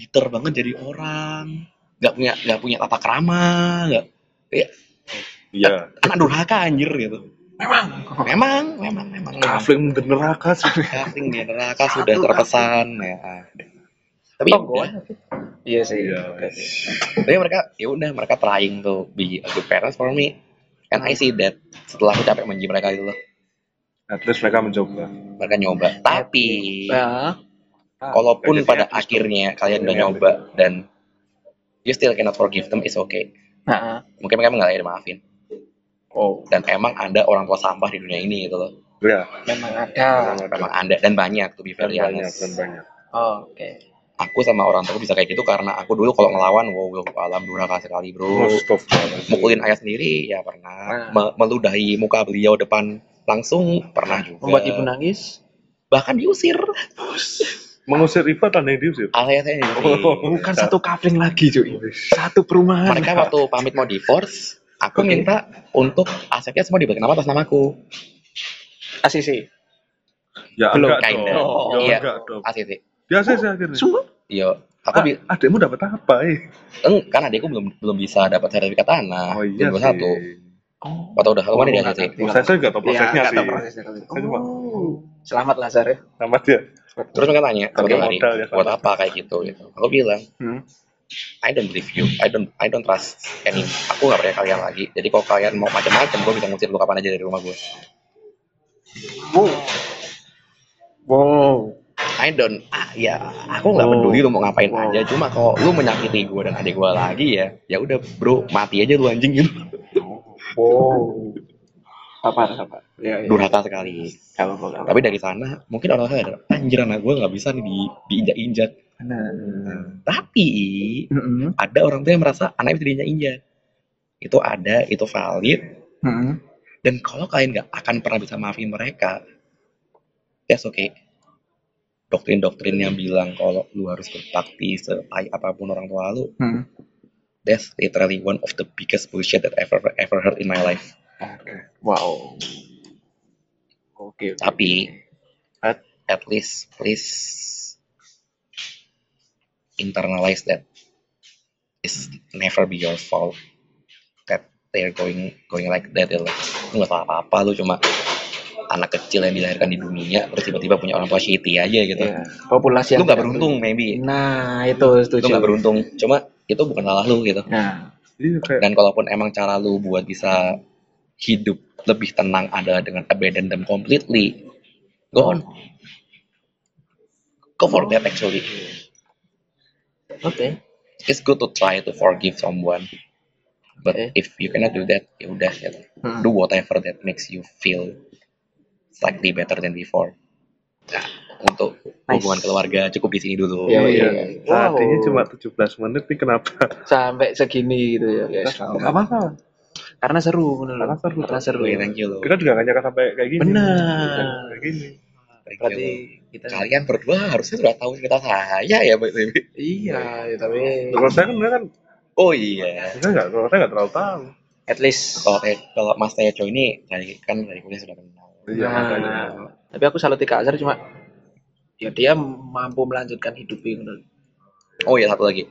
bitter banget jadi orang nggak punya nggak punya tata krama nggak ya, Iya. anak durhaka anjir gitu Memang. memang memang memang Kafling di neraka sih. Kafling di neraka sudah terpesan ya tapi Oh, udah. Iya sih. Iya. Tapi mereka ya udah mereka trying to be a good parents for me and I see that setelah aku capek menji mereka itu loh At least mereka mencoba. mereka nyoba. Tapi Nah, kalaupun Jadi pada akhirnya kalian udah Iya, nyoba dan you still cannot forgive them it's okay. Nah, mungkin mereka nggak layak maafin. Oh, dan emang ada orang tua sampah di dunia ini gitu loh. Ya. memang ada. memang ada. Dan banyak tuh be Dan very banyak dan banyak. Oh, Oke. aku sama orang tua bisa kayak gitu karena aku dulu kalau ngelawan wow, wow alam durhaka sekali bro. Mukulin ayah sendiri ya pernah Nah. Me- meludahi muka beliau depan langsung pernah juga Membuat ibu nangis? bahkan diusir Mengusir Iva tanda yang diusir. diusir Oh. Bukan satu kafling lagi, cuy. Satu perumahan. mereka waktu pamit mau divorce aku minta untuk asetnya semua dibagi nama atas namaku ACC. Ya Belum, enggak kinda. dong. Oh, Ya iya enggak dong. ACC Biasa sih akhirnya. Semua? iya aku Ah, adekmu dapat apa eh? eng, kan adikku belum belum bisa dapat sertifikat tanah Oh iya satu Oh. atau udah ke mana dia nggak ACC ngerti. Prosesnya enggak tahu prosesnya Iya, nggak sih. tahu prosesnya. Saya cuma Oh. Selamat Lazar ya. tamat ya. terus mereka tanya Kalau satu hari modal ya, buat apa kayak gitu gitu aku bilang Hmm. I don't believe you I don't I don't trust any aku gak percaya kalian lagi jadi kalau kalian mau macam-macam gue bisa ngusir lu kapan aja dari rumah gue Wow. Wow. I don't ah, ya aku nggak Oh. peduli lu mau ngapain Wow. aja cuma kalau lu menyakiti gue dan adik gue lagi ya ya udah bro mati aja lu anjing gitu Wow. Apa apa? Ya, ya. durhaka sekali Kalau kalau. tapi dari sana mungkin orang sadar anjir anak gue nggak bisa nih di diinjak-injak Benar. tapi Mm-mm. ada orang tua yang merasa anaknya bisa diinjak-injak itu ada itu valid Mm-mm. dan kalau kalian nggak akan pernah bisa maafin mereka that's okay doktrin-doktrin yang bilang kalau lu harus berbakti setai apa pun orang tua lu Hmm. That's literally one of the biggest bullshit that I ever ever heard in my life Oke. Wow. Oke. oke. tapi at least please internalize that it's never be your fault that they're going going like that. Lu nggak salah apa-apa lu cuma anak kecil yang dilahirkan di dunia terus tiba-tiba punya orang tua shitty aja gitu. Iya. Populasi Lu nggak beruntung maybe. Nah, itu Lu setuju. nggak beruntung. Cuma itu bukan salah lu gitu. Nah, kayak Dan kalaupun emang cara lu buat bisa hidup lebih tenang adalah dengan abandon them completely, go on. Go for that actually. oke. It's good to try to forgive someone. But Oke. if you cannot do that, ya udah gitu. Hmm. Do whatever that makes you feel slightly better than before. Nah, untuk Nice. hubungan keluarga cukup di sini dulu. Iya, iya. iya. Tadinya Wow. cuma 17 menit nih kenapa? Sampai segini gitu ya. Yes, Enggak masalah. Karena seru loh. Karena seru. Karena seru. Oke, thank you loh. Kita juga gak nyangka sampai kayak gini. Benar. Kayak gini. Thank you Berarti kita kalian berdua harusnya sudah tahu cerita saya ya, Mbak iya, ya, tapi Kalau saya kan kan, Oh iya. saya nggak, kalau saya nggak terlalu tahu. at least Kalau kalau Mas Tejo ini dari kan dari kuliah sudah kenal. Iya, Nah, makanya. tapi aku salut Kak Azhar cuma ya dia mampu melanjutkan hidupnya gitu. Oh iya satu lagi.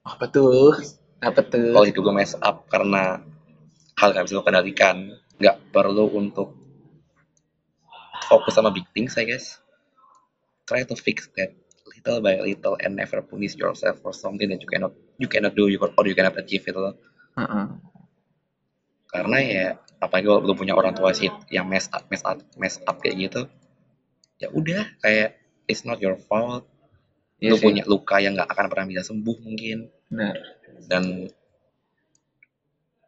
Apa tuh? Apa tuh? Kalau hidup lo mess up karena hal nggak bisa lo kendalikan, nggak perlu untuk fokus sama big things, I guess. Try to fix that little by little and never punish yourself for something that you cannot you cannot do you or you cannot achieve itu loh. Heeh. Karena ya apalagi kalau lo punya orang tua sih yang mess up mess up mess up kayak gitu, ya udah kayak it's not your fault. Iya Lu sih, punya luka yang nggak akan pernah bisa sembuh mungkin. benar. dan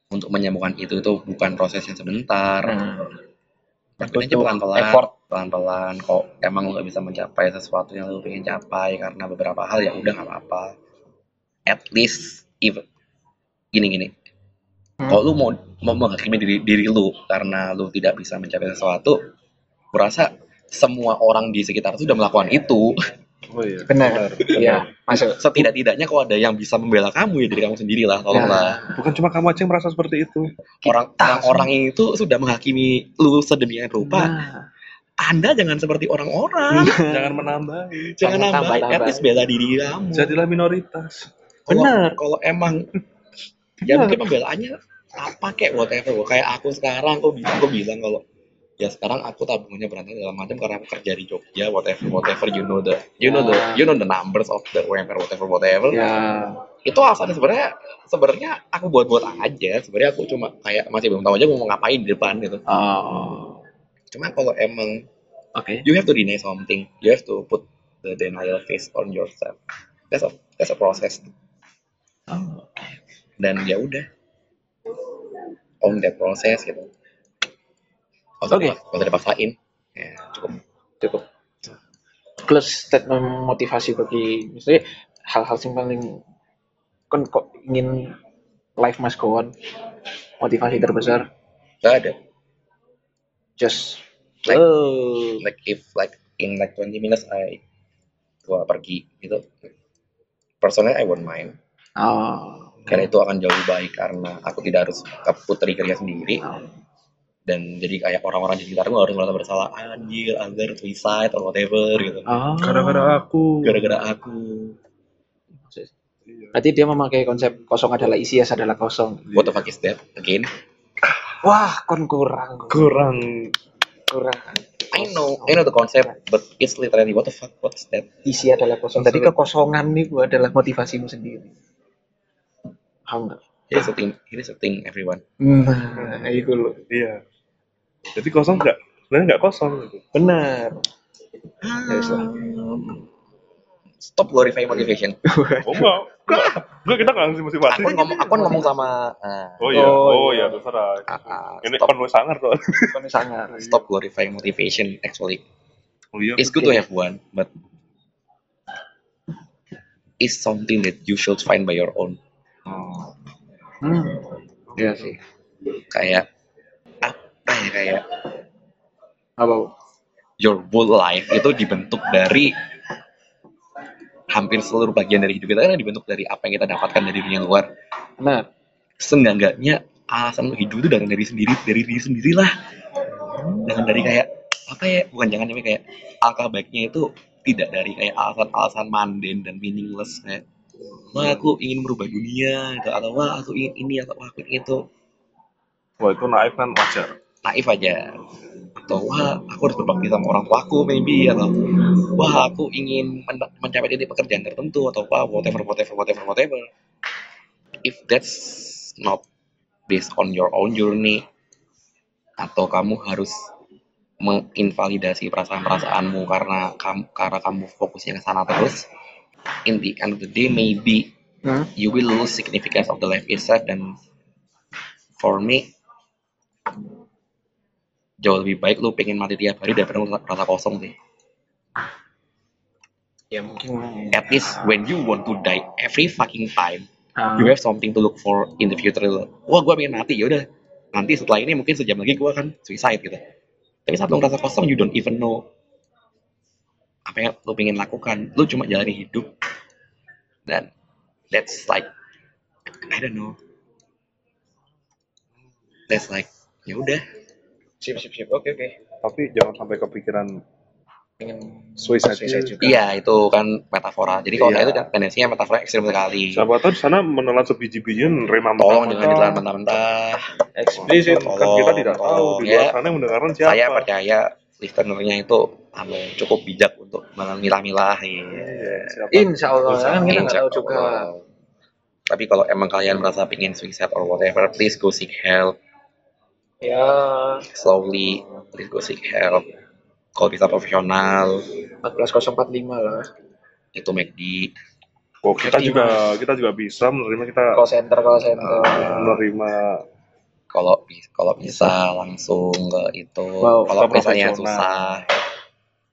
untuk menyembuhkan itu itu bukan proses yang sebentar aja butuh pelan-pelan effort. pelan-pelan kok emang lu nggak bisa mencapai sesuatu yang lu pengen capai karena beberapa hal ya udah nggak apa-apa at least if gini gini Hmm. kalau lu mau mau menghakimi diri diri lu karena lu tidak bisa mencapai sesuatu kurasa semua orang di sekitar itu sudah melakukan itu Oh iya. benar. Iya, masuk. setidak-tidaknya kalau ada yang bisa membela kamu ya dari kamu sendiri lah tolonglah Bukan cuma kamu aja yang merasa seperti itu. orang Kita orang itu sudah menghakimi lu sedemikian rupa Nah, anda jangan seperti orang-orang Jangan menambah. jangan Jangan nambah at least bela diri kamu Jadilah minoritas. Kalau- Benar. kalau emang ya mungkin pembelaannya apa kayak whatever kayak aku sekarang aku bilang kalau ya sekarang aku tabungannya berantai dalam macam karena aku kerja di Jogja whatever whatever you know the you know the you know the numbers of the UMR whatever whatever. Ya, itu alasannya sebenarnya sebenarnya aku buat-buat aja. Sebenarnya aku cuma kayak masih belum tahu aja mau ngapain di depan gitu. Oh, cuma kalau emang oke. you have to deny something. You have to put the denial face on yourself. That's a that's a process. Oh, dan ya udah. Own that process gitu Dipak- gak usah dipaksain ya cukup. Cukup. Plus statement motivasi bagi misalnya hal-hal yang paling kan kok ingin life must go on motivasi terbesar? Gak ada. Just Like- oh like if like in like 20 minutes I gua pergi gitu. Personally I won't mind. Oh. Karena itu akan jauh lebih baik karena aku tidak harus kaput triggernya sendiri. Oh. Dan jadi kayak orang-orang di sekitar gue harus merasa bersalah anjir anjir suicide or whatever gitu Oh. Gara-gara aku. gara-gara aku Berarti dia memakai konsep kosong adalah isi, yes adalah kosong. what the fuck is that again Wah, kon kurang, Kurang. kurang. I know I know the concept but it's literally what the fuck what is that Isi adalah kosong. Tadi kekosongan itu adalah motivasimu sendiri. Paham it is a thing is a thing everyone Nah, itu loh. Iya. Jadi kosong nggak? Sebenarnya nggak kosong. Gitu. Benar. Ya, lah. stop glorify motivation Oh enggak. Enggak. Enggak kita nggak ngasih motivasi. aku ngomong aku ngomong sama ah, Oh iya. Oh, Oh, iya. iya. Terserah. ah, ah, Ini stop penuh sangar tuh. Kon sangar. stop glorifying motivation actually Oh iya. it's good to have one but it's something that you should find by your own Hmm. Iya sih. kayak ya kayak Apa? your whole life itu dibentuk dari hampir seluruh bagian dari hidup kita kan dibentuk dari apa yang kita dapatkan dari dunia luar. Benar. Seenggak-enggaknya alasan hidup itu datang dari sendiri, dari diri sendiri lah. Jangan dari kayak apa ya bukan jangan tapi kayak alangkah baiknya itu tidak dari kayak alasan-alasan mundane dan meaningless kayak wah aku ingin merubah dunia gitu atau wah aku ingin ini atau wah aku ingin itu Wah itu naif kan wajar. Naif aja. Atau wah aku harus berbakti sama orang tuaku maybe atau wah aku ingin men- mencapai titik pekerjaan tertentu atau wah whatever whatever whatever whatever. If that's not based on your own journey atau kamu harus menginvalidasi perasaan-perasaanmu karena kamu karena kamu fokusnya ke sana terus in the end of the day maybe you will lose significance of the life itself. Dan for me jauh lebih baik lu pengen mati tiap hari daripada lu rasa kosong sih. Ya mungkin. at least when you want to die every fucking time Ah, you have something to look for in the future. Wah gue pengen mati ya udah nanti setelah ini mungkin sejam lagi gue akan suicide gitu. Tapi saat lu ngerasa kosong you don't even know apa yang lu pengen lakukan. Lu cuma jalani hidup. Dan that's like I don't know. That's like ya udah sip sip sip. Oke oke. Tapi jangan sampai kepikiran Pengen Suicide juga. iya itu kan metafora jadi kalau Iya. itu tendensinya metafora ekstrim sekali siapa tahu di sana menelan sebiji-biji nerima tolong jangan ditelan mentah-mentah Eksplisit. kan kita tidak tahu Tolong, di luar ya. sana yang mendengarkan siapa. saya percaya listenernya itu anu, cukup bijak untuk memilah-milah ya. Iya, siapa? Insya Allah kan kita nggak tahu juga. Tapi kalau emang kalian merasa pingin suicide or whatever, please go seek help Ya slowly. Please go seek help. Kalau bisa profesional, 14045 lah. itu McD. Oh, kita juga kita juga bisa menerima kita Call center call center. menerima Kalau kalau bisa langsung ke itu. Wow, kalau misalnya susah,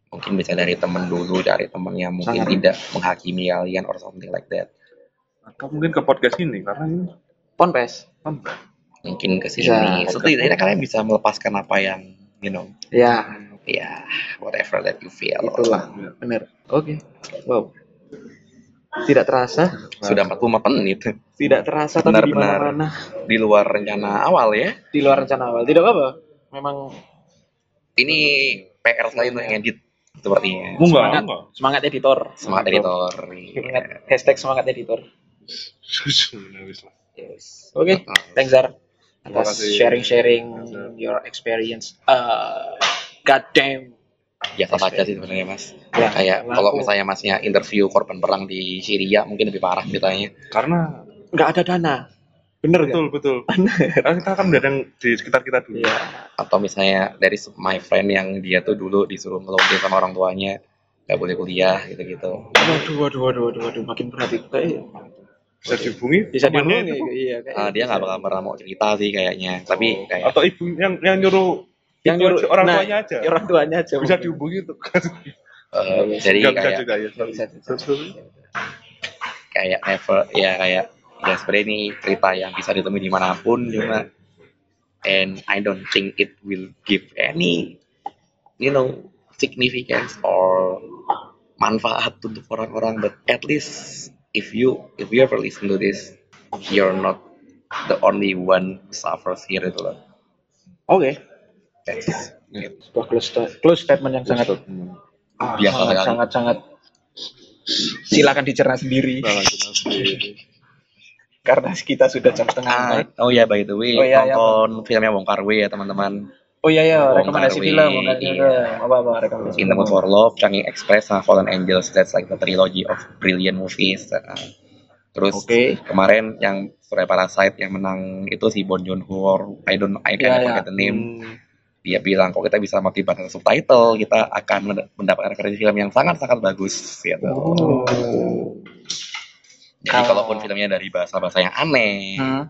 mungkin bisa dari temen dulu, cari temen yang mungkin Sangat. tidak menghakimi kalian or something like that. atau mungkin ke podcast ini karena ini Ponpes. kan Mungkin ke Bisa. sini. Setidaknya kalian bisa melepaskan apa yang you know, Ya ya whatever that you feel. itulah. Bener. Oke. Wow. Tidak terasa. Sudah 45 menit Tidak terasa tapi di mana-mana. di luar rencana awal ya. Di luar rencana awal. Tidak apa-apa. Memang Ini PR saya untuk ngedit sepertinya. enggak Semangat. enggak semangat editor. Semangat editor. Semangat. Iya. Hashtag semangat editor. Lah. Yes. Oke. Thanks Zar. Terima Atas kasih. sharing-sharing your experience. Uh, God damn. Biasa saja sih sebenarnya mas. Ya, Kayak karena kalau misalnya masnya interview korban perang di Syria mungkin lebih parah ceritanya. karena nggak ada dana. Bener nggak? betul betul karena kita kan udah yang di sekitar kita dulu Iya. Atau misalnya dari my friend yang dia tuh dulu disuruh ngelogin sama orang tuanya nggak boleh kuliah gitu-gitu. Waduh, waduh, waduh, waduh, waduh, makin berat itu. Bisa dihubungi bisa dihubungi. itu. Iya, kayak Ah, dia nggak bakal pernah mau cerita sih kayaknya. Tapi kayak atau ibu yang yang nyuruh yang nyuruh aja, orang nah, tuanya aja Orang tuanya aja. bisa mungkin. dihubungi tuh eh, jadi bisa kayak juga ya bisa, bisa. kayak never ya kayak ya sebenarnya ini cerita yang bisa ditemui di mana pun cuma and I don't think it will give any you know significance or manfaat untuk orang-orang but at least if you if you ever listen to this you're not the only one who suffers here itu loh Oke. That's it. Sebuah close, sta- close statement yang sangat ah, Biasa sangat, sekali. sangat sangat. Silakan dicerna sendiri. Karena kita sudah jam setengah Ah, oh ya by the way Oh, iya, iya, nonton filmnya Wong Kar Wai ya teman-teman Oh iya ya, Bong rekomendasi film, iya. Apa apa rekomendasi In the Mood for Love, Changing Express, sama Fallen Angels. That's like the trilogy of brilliant movies. Terus Oke. kemarin yang Surya Parasite yang menang itu si Bon Joon Ho, I don't, I Iya, can't iya. forget the name. Dia bilang kalau kita bisa mati bahasa subtitle, kita akan mend- mendapatkan referensi film yang sangat-sangat bagus. Gitu. Oh. Jadi Kalau- kalaupun filmnya dari bahasa-bahasa yang aneh, Hmm.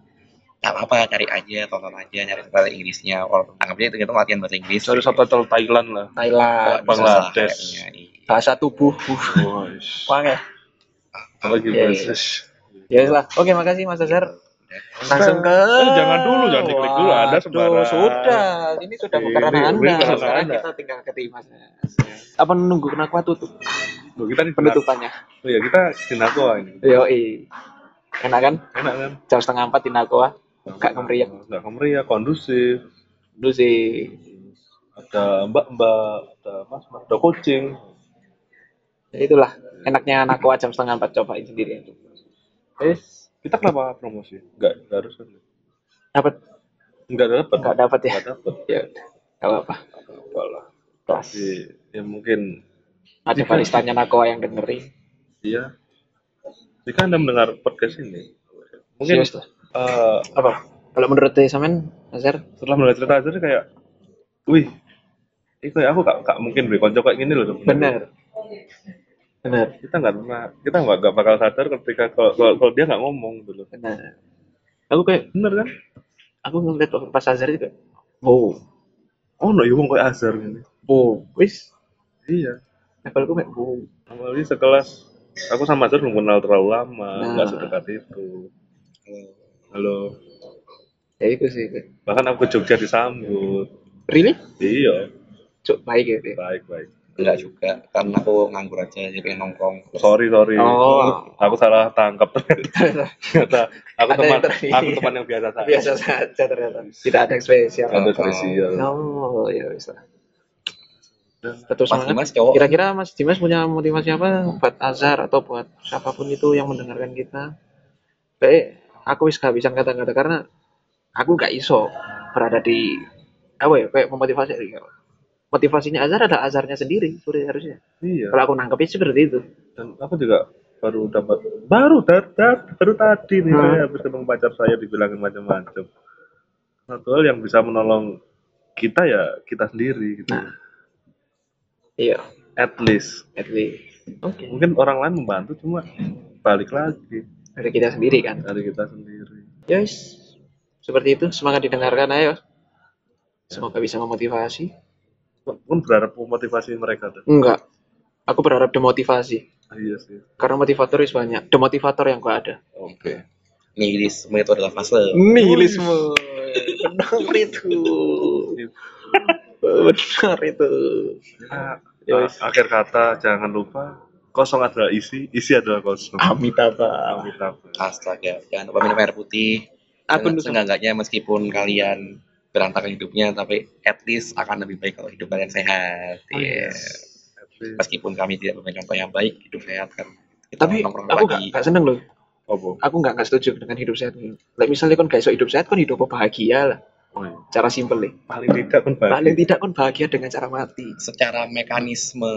Nggak apa-apa, cari aja, tonton aja, nyari subtitle Inggrisnya, or anggapnya itu gitu latihan bahasa Inggris. Dari subtitle Thailand lah Thailand, susah Bangladesh. kayaknya, iya. bahasa tubuh. Uh, Wah, ya. apalagi Iya, bahasa Ya lah. Oke, makasih Mas Azhar. Langsung ke Eh, jangan dulu, jangan diklik dulu, Waduh, sembarang. Sudah, ini sudah bukan ranah Anda. Sekarang Anda. kita tinggal ke Mas. Apa nunggu kenapa tutup Loh, kita penutupannya? Oh ya kita di ini. Yo, Enak kan? Enak kan? Jam setengah empat di Nagoa. Gak kemeriah. Enggak kemeriah, kondusif. Sih ada mbak-mbak, ada mas-mas, ada coaching. Ya itulah enaknya anakku jam setengah empat cobain sendiri. Eh, kita kenapa promosi? Enggak, enggak harus kan? Dapat Enggak dapat. nggak dapat ya? Enggak dapat. Ya nggak apa-apa. Apa lah. Kelas. Ya mungkin Ada baristanya Nakoa yang dengerin. iya. Jika Anda mendengar podcast ini, mungkin Serius eh, Apa? Kalau menurut Samen, Azhar, setelah melihat cerita aja kayak, wih, ini kayak aku gak, gak mungkin beri konco kayak gini loh. benar. Benar. Kita nggak pernah, kita nggak nggak bakal sadar ketika kalau, kalau, dia nggak ngomong gitu loh. Benar. Aku kayak Bener kan? aku ngeliat pas Azhar itu kayak, wow, Oh, no, wong kayak Azhar gini. wow, wis, Iya. levelku kayak wow. Apalagi sekelas, aku sama Azhar belum kenal terlalu lama, Nah. nggak sedekat itu. Halo. Ya itu sih. Bahkan aku ke Jogja disambut. Really? Iya, Cuk, baik ya. Baik baik. Enggak juga, kan aku nganggur aja, jadi pengen nongkrong. Sorry sorry. Oh. Aku salah tangkap. Ternyata aku Ada teman, aku teman yang biasa saja. Biasa saja ternyata. Tidak ada yang spesial. Ada spesial. Oh, ya bisa. Tetap Mas semangat. Dimas cowok. Kira-kira Mas Dimas punya motivasi apa buat Azhar atau buat siapa pun itu yang mendengarkan kita? Kayak aku wis gak bisa kata-kata karena aku gak iso berada di apa ya kayak memotivasi motivasinya Azhar ada Azharnya sendiri sudah harusnya Iya. kalau aku nangkepnya seperti itu Dan aku juga baru dapat baru dat- baru tadi nih Hmm. saya habis ketemu pacar saya dibilangin macam-macam. Satu hal yang bisa menolong kita ya kita sendiri gitu. Nah. iya At least. at least oke Mungkin orang lain membantu cuma balik lagi dari kita sendiri kan dari kita sendiri. Yes, seperti itu. Semangat didengarkan, ayo. Semoga bisa memotivasi. Pun berharap memotivasi mereka tuh. Enggak, aku berharap demotivasi. Ah, iya sih. Karena motivator is banyak. Demotivator yang gak ada. Oke. Nihilisme itu adalah fase. Nihilisme. Benar itu. Benar itu. Ah, Ya, wis. akhir kata jangan lupa kosong adalah isi, isi adalah kosong. Amitabha. Amitabha. Astaga, jangan lupa minum air putih. Nusa- seenggaknya meskipun kalian berantakan hidupnya, tapi at least akan lebih baik kalau hidup kalian sehat. Oh, Iya. At least. Meskipun kami tidak memberi contoh yang baik, hidup sehat kan. Kita Tapi aku gak, lagi. gak seneng loh. Apa? Aku gak, gak setuju dengan hidup sehat. Like, misalnya kan gak iso hidup sehat, kan hidup bahagia lah. Oh, iya. Cara simpel nih. Paling tidak kan bahagia. Paling tidak kan bahagia dengan cara mati. Secara mekanisme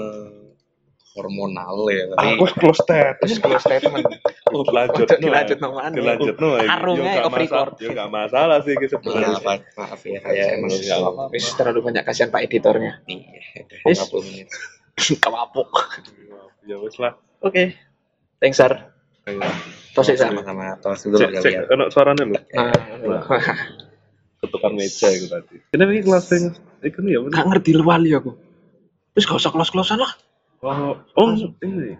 hormonal ya, tapi Aku close. Terus kalau statement. Oh, lanjut no. dilanjut no mana. Dilanjut no. Yo, nggak off record. masalah- yo, nggak masalah sih gitu sebenarnya. maaf, maaf ya, saya emang Nggak apa-apa. Wis terlalu banyak kasihan Pak editornya. Iya, udah Wis. 50 menit. Kewapuk. Ya wes lah. Oke. Thanks. Tosik, Sar. Sama-sama tos dulu Cek, cek, kalian. ono suaranya lho. Nah, Ketukan meja itu tadi. Ini ini kelas yang itu ya gak ngerti lu wali aku. Terus gak usah close-closean lah. Oh, oh ini.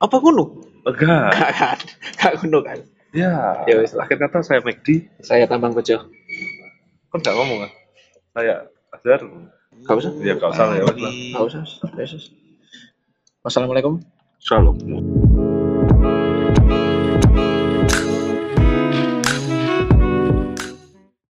Apa kuno? Enggak. Gak kan. Gak kuno kan. Ya. Ya lah. Akhir kata saya McD. Saya tambang kojo. Kan nggak ngomong kan? Saya Azhar. Gak usah. Ya nggak usah ya wes lah. Gak usah. Usah. Wassalamualaikum. Shalom.